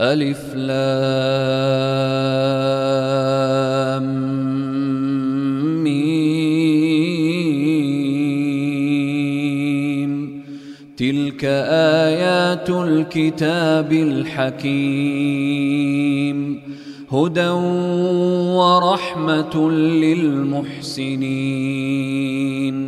ألف لام ميم. تلك آيات الكتاب الحكيم. هدى ورحمة للمحسنين.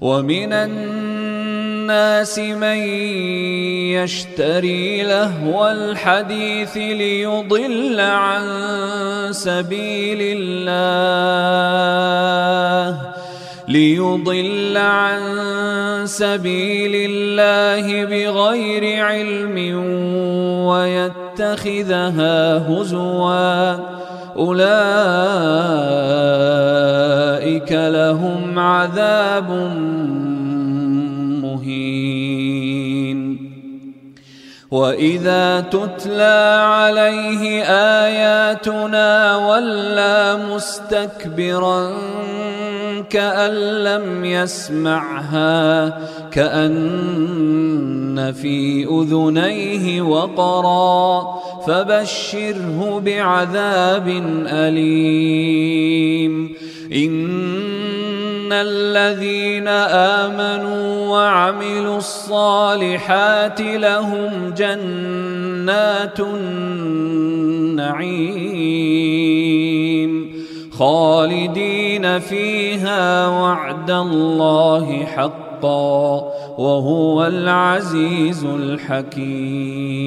ومن الناس من يشتري لهو الحديث ليضل عن سبيل الله ليضل عن سبيل الله بغير علم ويتخذها هزوا. أولئك لهم عذاب مهين. وإذا تتلى عليه آياتنا ولى مستكبرا كأن لم يسمعها كأن في أذنيه وقرا فبشره بعذاب أليم. إن الذين آمنوا وعملوا الصالحات لهم جنات النعيم خالدين فيها وعد الله حقا وهو العزيز الحكيم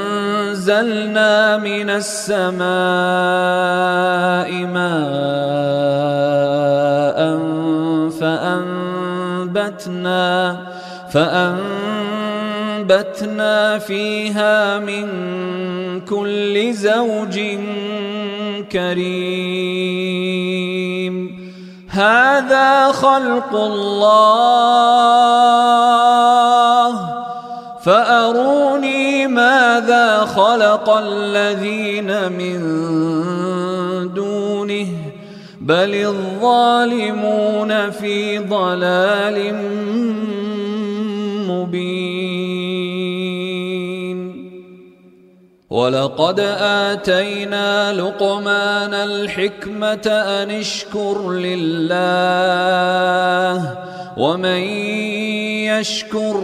وانزلنا من السماء ماء فأنبتنا فأنبتنا فيها من كل زوج كريم. هذا خلق الله. فأروني ماذا خلق الذين من دونه بل الظالمون في ضلال مبين؟ ولقد آتينا لقمان الحكمة أن اشكر لله ومن يشكر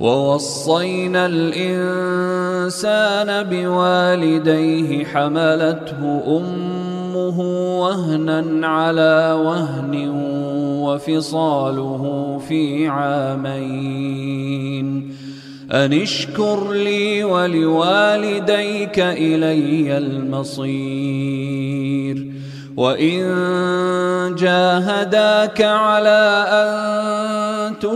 ووصينا الإنسان بوالديه حملته أمه وهنا على وهن وفصاله في عامين. أن اشكر لي ولوالديك إلي المصير. وإن جاهداك على أن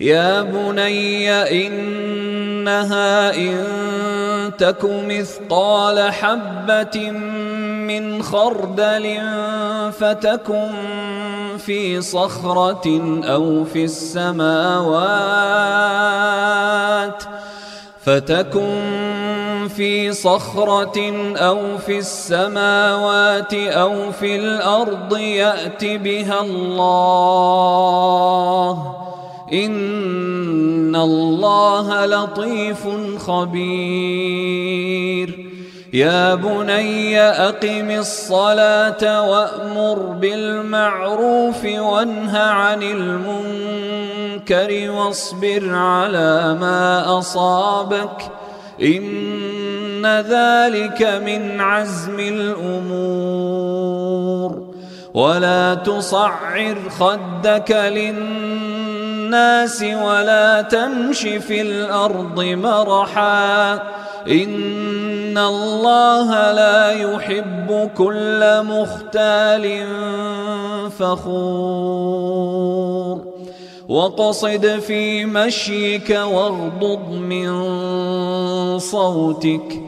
يا بني إنها إن تك مثقال حبة من خردل فتكن في صخرة أو في السماوات فتكن في صخرة أو في السماوات أو في الأرض يأت بها الله إن الله لطيف خبير يا بني أقم الصلاة وأمر بالمعروف وانه عن المنكر واصبر على ما أصابك إن ذلك من عزم الأمور ولا تصعر خدك للناس ولا تمش في الأرض مرحا. إن الله لا يحب كل مختال فخور. وقصد في مشيك واغضض من صوتك.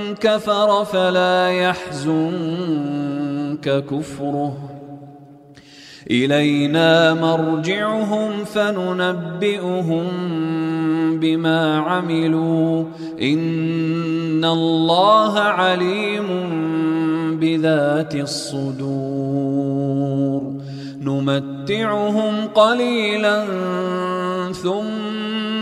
كفر فلا يحزنك كفره. إلينا مرجعهم فننبئهم بما عملوا. إن الله عليم بذات الصدور. نمتعهم قليلا ثم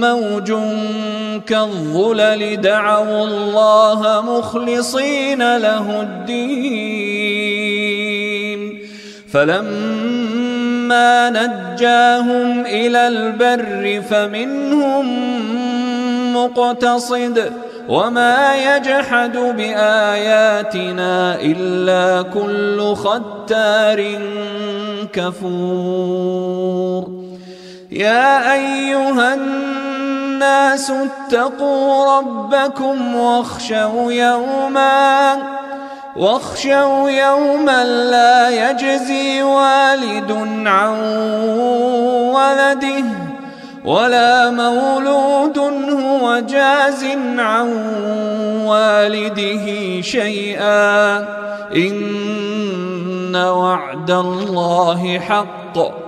موج كالظلل دعوا الله مخلصين له الدين. فلما نجاهم إلى البر فمنهم مقتصد وما يجحد بآياتنا إلا كل ختار كفور. يا أيها الناس اتقوا ربكم واخشوا يوما واخشوا يوما لا يجزي والد عن ولده ولا مولود هو جاز عن والده شيئا. إن وعد الله حق.